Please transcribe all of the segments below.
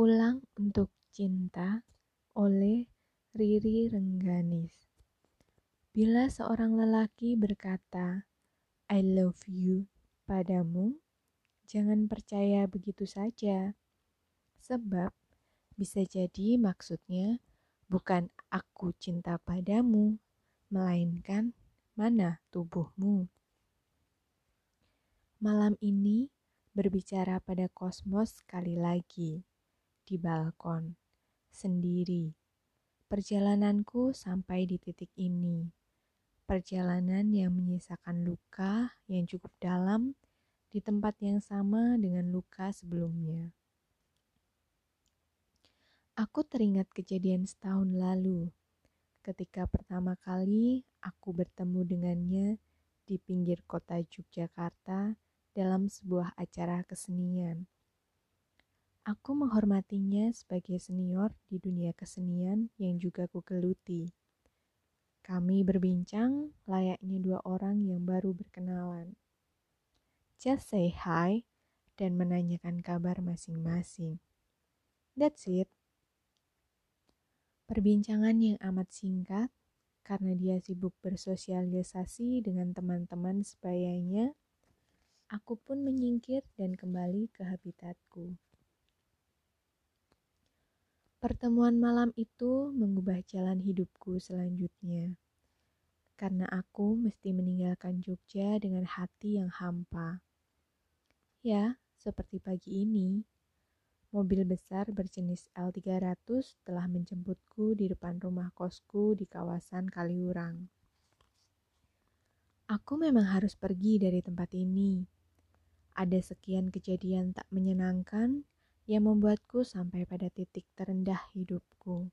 Pulang untuk Cinta oleh Riri Rengganis. Bila seorang lelaki berkata, I love you padamu, jangan percaya begitu saja. Sebab bisa jadi maksudnya bukan aku cinta padamu, melainkan mana tubuhmu. Malam ini berbicara pada kosmos sekali lagi di balkon, sendiri. Perjalananku sampai di titik ini. Perjalanan yang menyisakan luka yang cukup dalam di tempat yang sama dengan luka sebelumnya. Aku teringat kejadian setahun lalu, ketika pertama kali aku bertemu dengannya di pinggir kota Yogyakarta dalam sebuah acara kesenian. Aku menghormatinya sebagai senior di dunia kesenian yang juga kugeluti. Kami berbincang layaknya dua orang yang baru berkenalan. Just say hi dan menanyakan kabar masing-masing. That's it. Perbincangan yang amat singkat karena dia sibuk bersosialisasi dengan teman-teman sebayanya, aku pun menyingkir dan kembali ke habitatku. Pertemuan malam itu mengubah jalan hidupku selanjutnya. Karena aku mesti meninggalkan Jogja dengan hati yang hampa. Ya, seperti pagi ini, mobil besar berjenis L300 telah menjemputku di depan rumah kosku di kawasan Kaliurang. Aku memang harus pergi dari tempat ini. Ada sekian kejadian tak menyenangkan yang membuatku sampai pada titik terendah hidupku.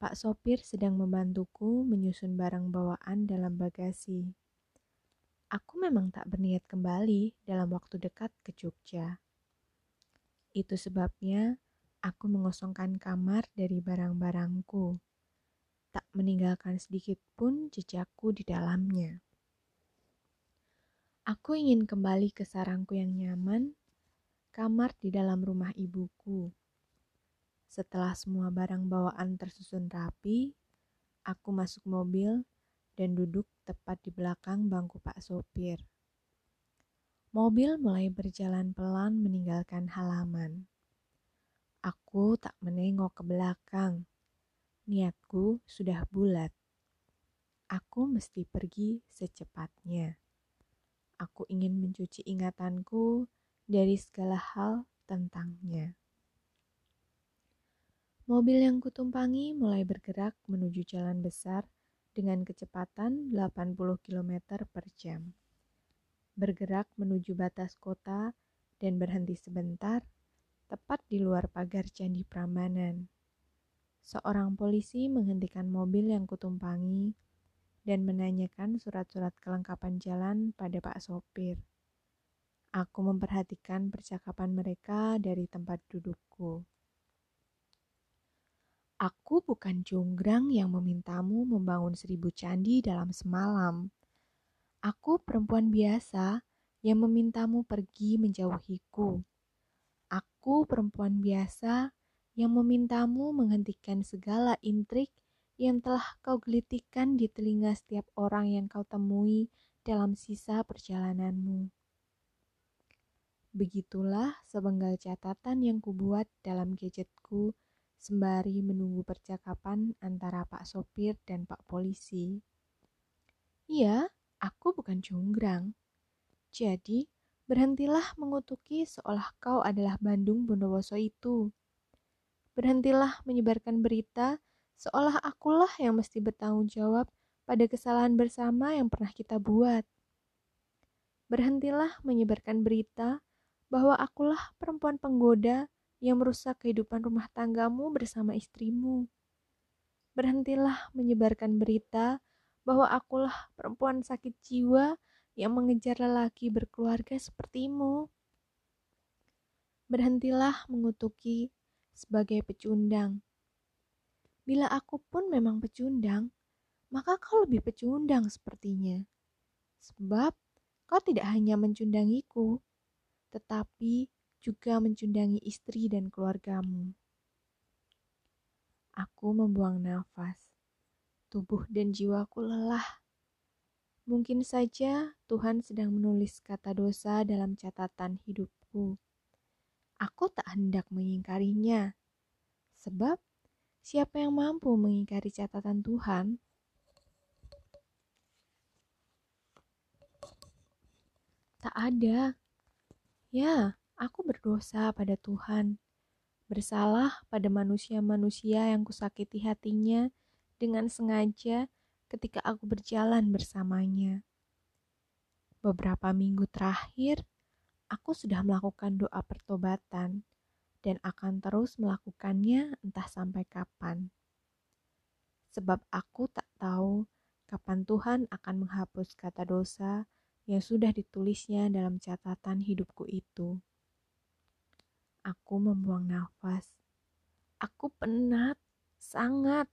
Pak sopir sedang membantuku menyusun barang bawaan dalam bagasi. Aku memang tak berniat kembali dalam waktu dekat ke Jogja. Itu sebabnya aku mengosongkan kamar dari barang-barangku, tak meninggalkan sedikit pun jejakku di dalamnya. Aku ingin kembali ke sarangku yang nyaman kamar di dalam rumah ibuku. Setelah semua barang bawaan tersusun rapi, aku masuk mobil dan duduk tepat di belakang bangku Pak Sopir. Mobil mulai berjalan pelan meninggalkan halaman. Aku tak menengok ke belakang. Niatku sudah bulat. Aku mesti pergi secepatnya. Aku ingin mencuci ingatanku dari segala hal tentangnya. Mobil yang kutumpangi mulai bergerak menuju jalan besar dengan kecepatan 80 km per jam. Bergerak menuju batas kota dan berhenti sebentar tepat di luar pagar Candi Prambanan. Seorang polisi menghentikan mobil yang kutumpangi dan menanyakan surat-surat kelengkapan jalan pada Pak Sopir. Aku memperhatikan percakapan mereka dari tempat dudukku. Aku bukan jonggrang yang memintamu membangun seribu candi dalam semalam. Aku perempuan biasa yang memintamu pergi menjauhiku. Aku perempuan biasa yang memintamu menghentikan segala intrik yang telah kau gelitikan di telinga setiap orang yang kau temui dalam sisa perjalananmu. Begitulah sepenggal catatan yang kubuat dalam gadgetku sembari menunggu percakapan antara Pak Sopir dan Pak Polisi. Iya, aku bukan jonggrang. Jadi, berhentilah mengutuki seolah kau adalah Bandung Bondowoso itu. Berhentilah menyebarkan berita seolah akulah yang mesti bertanggung jawab pada kesalahan bersama yang pernah kita buat. Berhentilah menyebarkan berita bahwa akulah perempuan penggoda yang merusak kehidupan rumah tanggamu bersama istrimu. Berhentilah menyebarkan berita bahwa akulah perempuan sakit jiwa yang mengejar lelaki berkeluarga sepertimu. Berhentilah mengutuki sebagai pecundang. Bila aku pun memang pecundang, maka kau lebih pecundang sepertinya. Sebab kau tidak hanya mencundangiku, tetapi juga mencundangi istri dan keluargamu. Aku membuang nafas. Tubuh dan jiwaku lelah. Mungkin saja Tuhan sedang menulis kata dosa dalam catatan hidupku. Aku tak hendak mengingkarinya, sebab siapa yang mampu mengingkari catatan Tuhan? Tak ada. Ya, aku berdosa pada Tuhan, bersalah pada manusia-manusia yang kusakiti hatinya dengan sengaja ketika aku berjalan bersamanya. Beberapa minggu terakhir, aku sudah melakukan doa pertobatan dan akan terus melakukannya entah sampai kapan. Sebab aku tak tahu kapan Tuhan akan menghapus kata dosa yang sudah ditulisnya dalam catatan hidupku itu. Aku membuang nafas. Aku penat, sangat.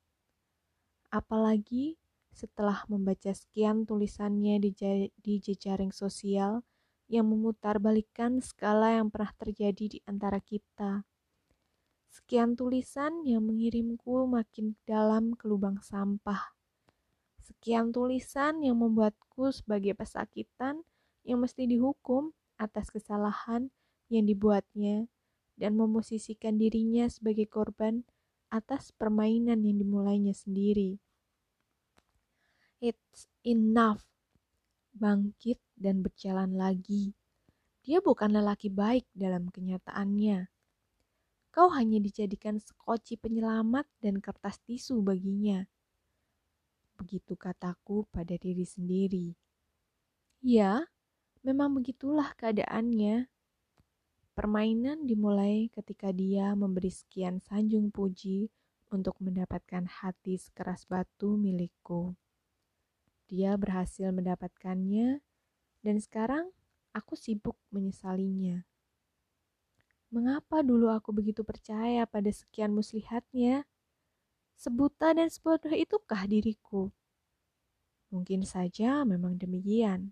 Apalagi setelah membaca sekian tulisannya di, di jejaring sosial yang memutarbalikkan skala yang pernah terjadi di antara kita. Sekian tulisan yang mengirimku makin dalam ke lubang sampah. Sekian tulisan yang membuatku sebagai pesakitan yang mesti dihukum atas kesalahan yang dibuatnya dan memosisikan dirinya sebagai korban atas permainan yang dimulainya sendiri. It's enough. Bangkit dan berjalan lagi. Dia bukan lelaki baik dalam kenyataannya. Kau hanya dijadikan sekoci penyelamat dan kertas tisu baginya. Begitu kataku pada diri sendiri. Ya, memang begitulah keadaannya. Permainan dimulai ketika dia memberi sekian sanjung puji untuk mendapatkan hati sekeras batu milikku. Dia berhasil mendapatkannya, dan sekarang aku sibuk menyesalinya. Mengapa dulu aku begitu percaya pada sekian muslihatnya? Sebuta dan sebodoh itukah diriku? Mungkin saja memang demikian.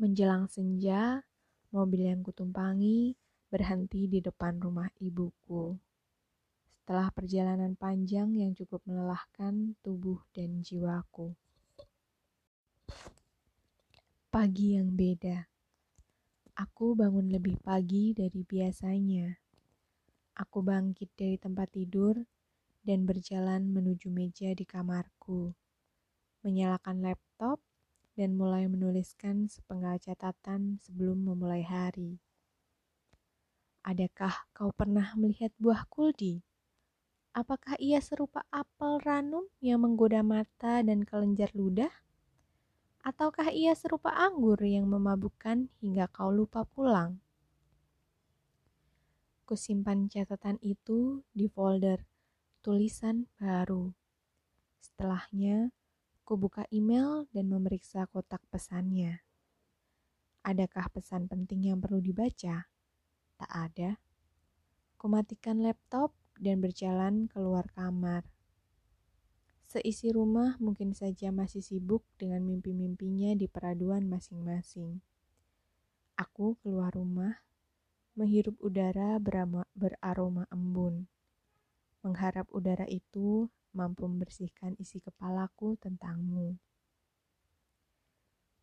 Menjelang senja, mobil yang kutumpangi berhenti di depan rumah ibuku. Setelah perjalanan panjang yang cukup melelahkan tubuh dan jiwaku. Pagi yang beda. Aku bangun lebih pagi dari biasanya. Aku bangkit dari tempat tidur dan berjalan menuju meja di kamarku. Menyalakan laptop dan mulai menuliskan sepenggal catatan sebelum memulai hari. Adakah kau pernah melihat buah kuldi? Apakah ia serupa apel ranum yang menggoda mata dan kelenjar ludah? Ataukah ia serupa anggur yang memabukkan hingga kau lupa pulang? Kusimpan catatan itu di folder tulisan baru. Setelahnya, ku buka email dan memeriksa kotak pesannya. Adakah pesan penting yang perlu dibaca? Tak ada. Kumatikan laptop dan berjalan keluar kamar. Seisi rumah mungkin saja masih sibuk dengan mimpi-mimpinya di peraduan masing-masing. Aku keluar rumah, menghirup udara beraroma embun. Mengharap udara itu mampu membersihkan isi kepalaku tentangmu.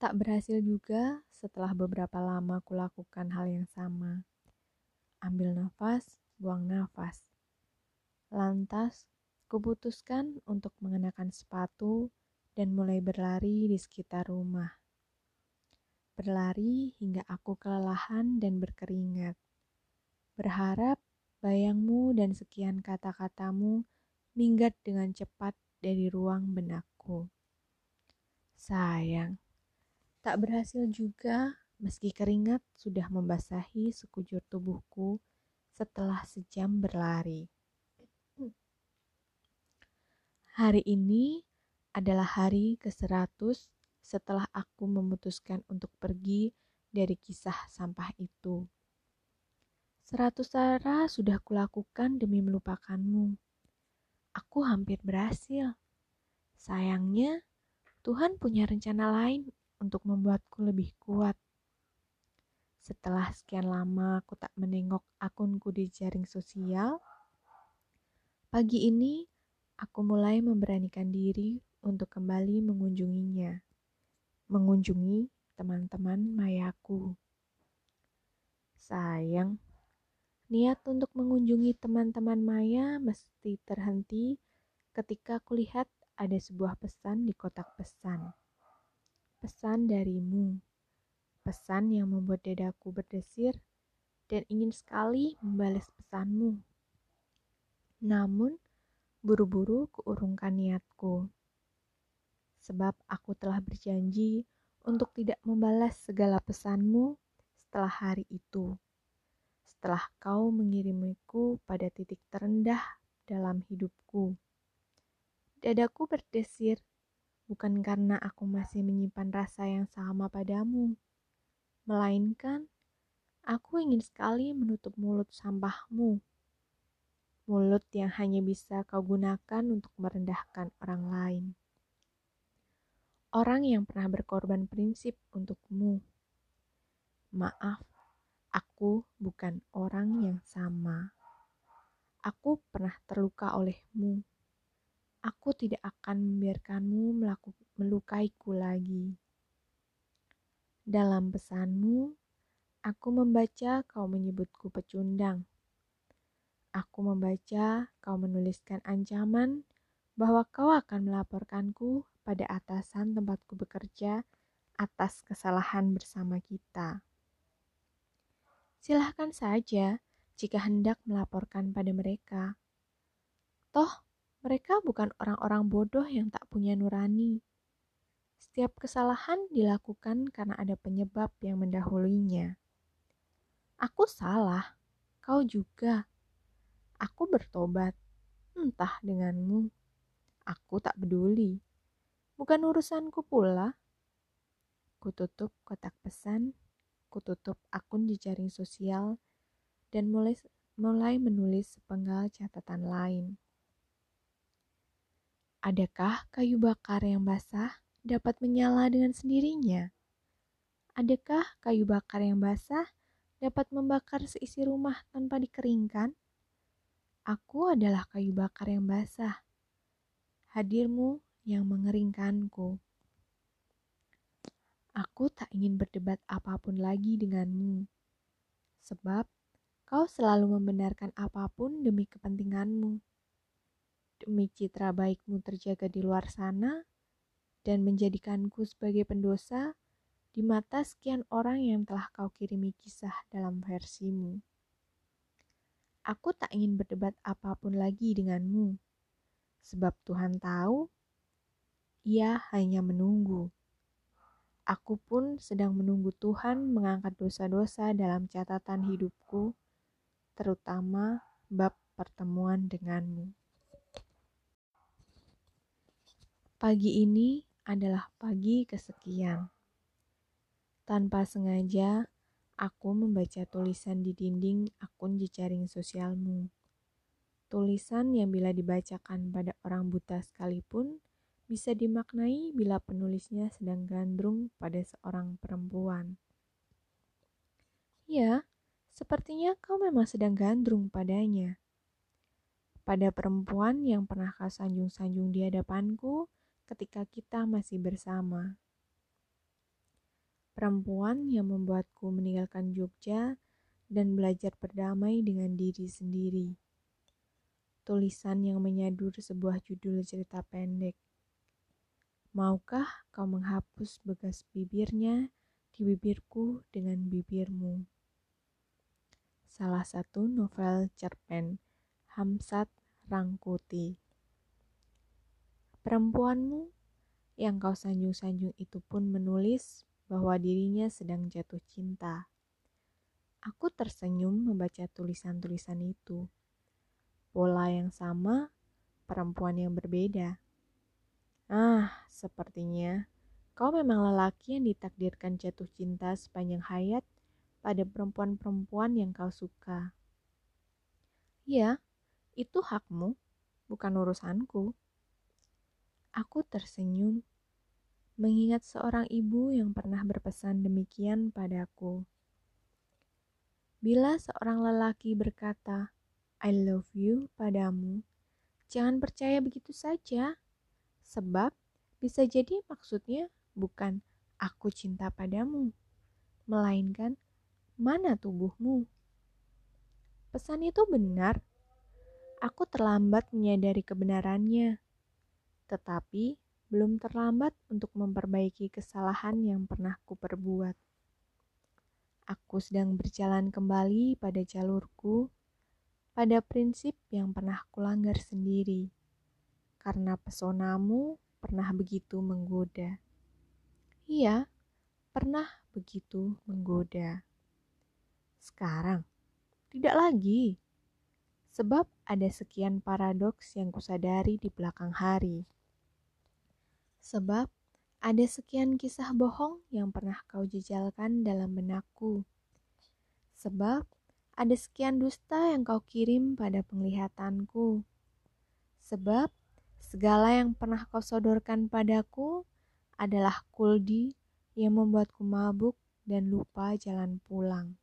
Tak berhasil juga setelah beberapa lama kulakukan hal yang sama. Ambil nafas, buang nafas. Lantas, kuputuskan untuk mengenakan sepatu dan mulai berlari di sekitar rumah. Berlari hingga aku kelelahan dan berkeringat. Berharap bayangmu dan sekian kata-katamu minggat dengan cepat dari ruang benakku. Sayang, tak berhasil juga meski keringat sudah membasahi sekujur tubuhku setelah sejam berlari. Hari ini adalah hari ke-100 setelah aku memutuskan untuk pergi dari kisah sampah itu. Seratus cara sudah kulakukan demi melupakanmu. Aku hampir berhasil. Sayangnya, Tuhan punya rencana lain untuk membuatku lebih kuat. Setelah sekian lama aku tak menengok akunku di jaring sosial, pagi ini aku mulai memberanikan diri untuk kembali mengunjunginya. Mengunjungi teman-teman mayaku. Sayang, niat untuk mengunjungi teman-teman Maya mesti terhenti ketika kulihat ada sebuah pesan di kotak pesan. Pesan darimu pesan yang membuat dadaku berdesir dan ingin sekali membalas pesanmu. Namun, buru-buru kuurungkan niatku. Sebab aku telah berjanji untuk tidak membalas segala pesanmu setelah hari itu. Setelah kau mengirimiku pada titik terendah dalam hidupku. Dadaku berdesir bukan karena aku masih menyimpan rasa yang sama padamu melainkan aku ingin sekali menutup mulut sampahmu. Mulut yang hanya bisa kau gunakan untuk merendahkan orang lain. Orang yang pernah berkorban prinsip untukmu. Maaf, aku bukan orang yang sama. Aku pernah terluka olehmu. Aku tidak akan membiarkanmu melukaiku lagi. Dalam pesanmu, aku membaca kau menyebutku pecundang. Aku membaca kau menuliskan ancaman bahwa kau akan melaporkanku pada atasan tempatku bekerja atas kesalahan bersama kita. Silahkan saja jika hendak melaporkan pada mereka. Toh, mereka bukan orang-orang bodoh yang tak punya nurani. Setiap kesalahan dilakukan karena ada penyebab yang mendahulunya. Aku salah, kau juga. Aku bertobat, entah denganmu. Aku tak peduli. Bukan urusanku pula. Kututup kotak pesan, kututup akun di jaring sosial, dan mulai mulai menulis sepenggal catatan lain. Adakah kayu bakar yang basah dapat menyala dengan sendirinya? Adakah kayu bakar yang basah dapat membakar seisi rumah tanpa dikeringkan? Aku adalah kayu bakar yang basah. Hadirmu yang mengeringkanku. Aku tak ingin berdebat apa pun lagi denganmu, sebab kau selalu membenarkan apa pun demi kepentinganmu. Demi citra baikmu terjaga di luar sana, dan menjadikanku sebagai pendosa di mata sekian orang yang telah kau kirimi kisah dalam versimu. Aku tak ingin berdebat apa pun lagi denganmu, sebab Tuhan tahu ia hanya menunggu. Aku pun sedang menunggu Tuhan mengangkat dosa-dosa dalam catatan hidupku, terutama bab pertemuan denganmu. Pagi ini adalah pagi kesekian. Tanpa sengaja, aku membaca tulisan di dinding akun jejaring sosialmu. Tulisan yang bila dibacakan pada orang buta sekalipun bisa dimaknai bila penulisnya sedang gandrung pada seorang perempuan. Ya, sepertinya kau memang sedang gandrung padanya. Pada perempuan yang pernah kau sanjung-sanjung di hadapanku, ketika kita masih bersama. Perempuan yang membuatku meninggalkan Jogja dan belajar berdamai dengan diri sendiri. Tulisan yang menyadur sebuah judul cerita pendek. Maukah kau menghapus bekas bibirnya di bibirku dengan bibirmu? Salah satu novel cerpen Hamsat Rangkuti. Perempuanmu yang kau sanjung-sanjung itu pun menulis bahwa dirinya sedang jatuh cinta. Aku tersenyum membaca tulisan-tulisan itu. Pola yang sama, perempuan yang berbeda. Ah, sepertinya kau memang lelaki yang ditakdirkan jatuh cinta sepanjang hayat pada perempuan-perempuan yang kau suka. Ya, itu hakmu, bukan urusanku. Aku tersenyum, mengingat seorang ibu yang pernah berpesan demikian padaku. Bila seorang lelaki berkata, I love you padamu, jangan percaya begitu saja. Sebab bisa jadi maksudnya bukan aku cinta padamu, melainkan mana tubuhmu. Pesan itu benar. Aku terlambat menyadari kebenarannya, tetapi belum terlambat untuk memperbaiki kesalahan yang pernah kuperbuat. Aku sedang berjalan kembali pada jalurku, pada prinsip yang pernah kulanggar sendiri, karena pesonamu pernah begitu menggoda. Iya, pernah begitu menggoda. Sekarang, tidak lagi. Sebab ada sekian paradoks yang kusadari di belakang hari. Sebab ada sekian kisah bohong yang pernah kau jejalkan dalam benakku. Sebab ada sekian dusta yang kau kirim pada penglihatanku. Sebab segala yang pernah kau sodorkan padaku adalah kuldi yang membuatku mabuk dan lupa jalan pulang.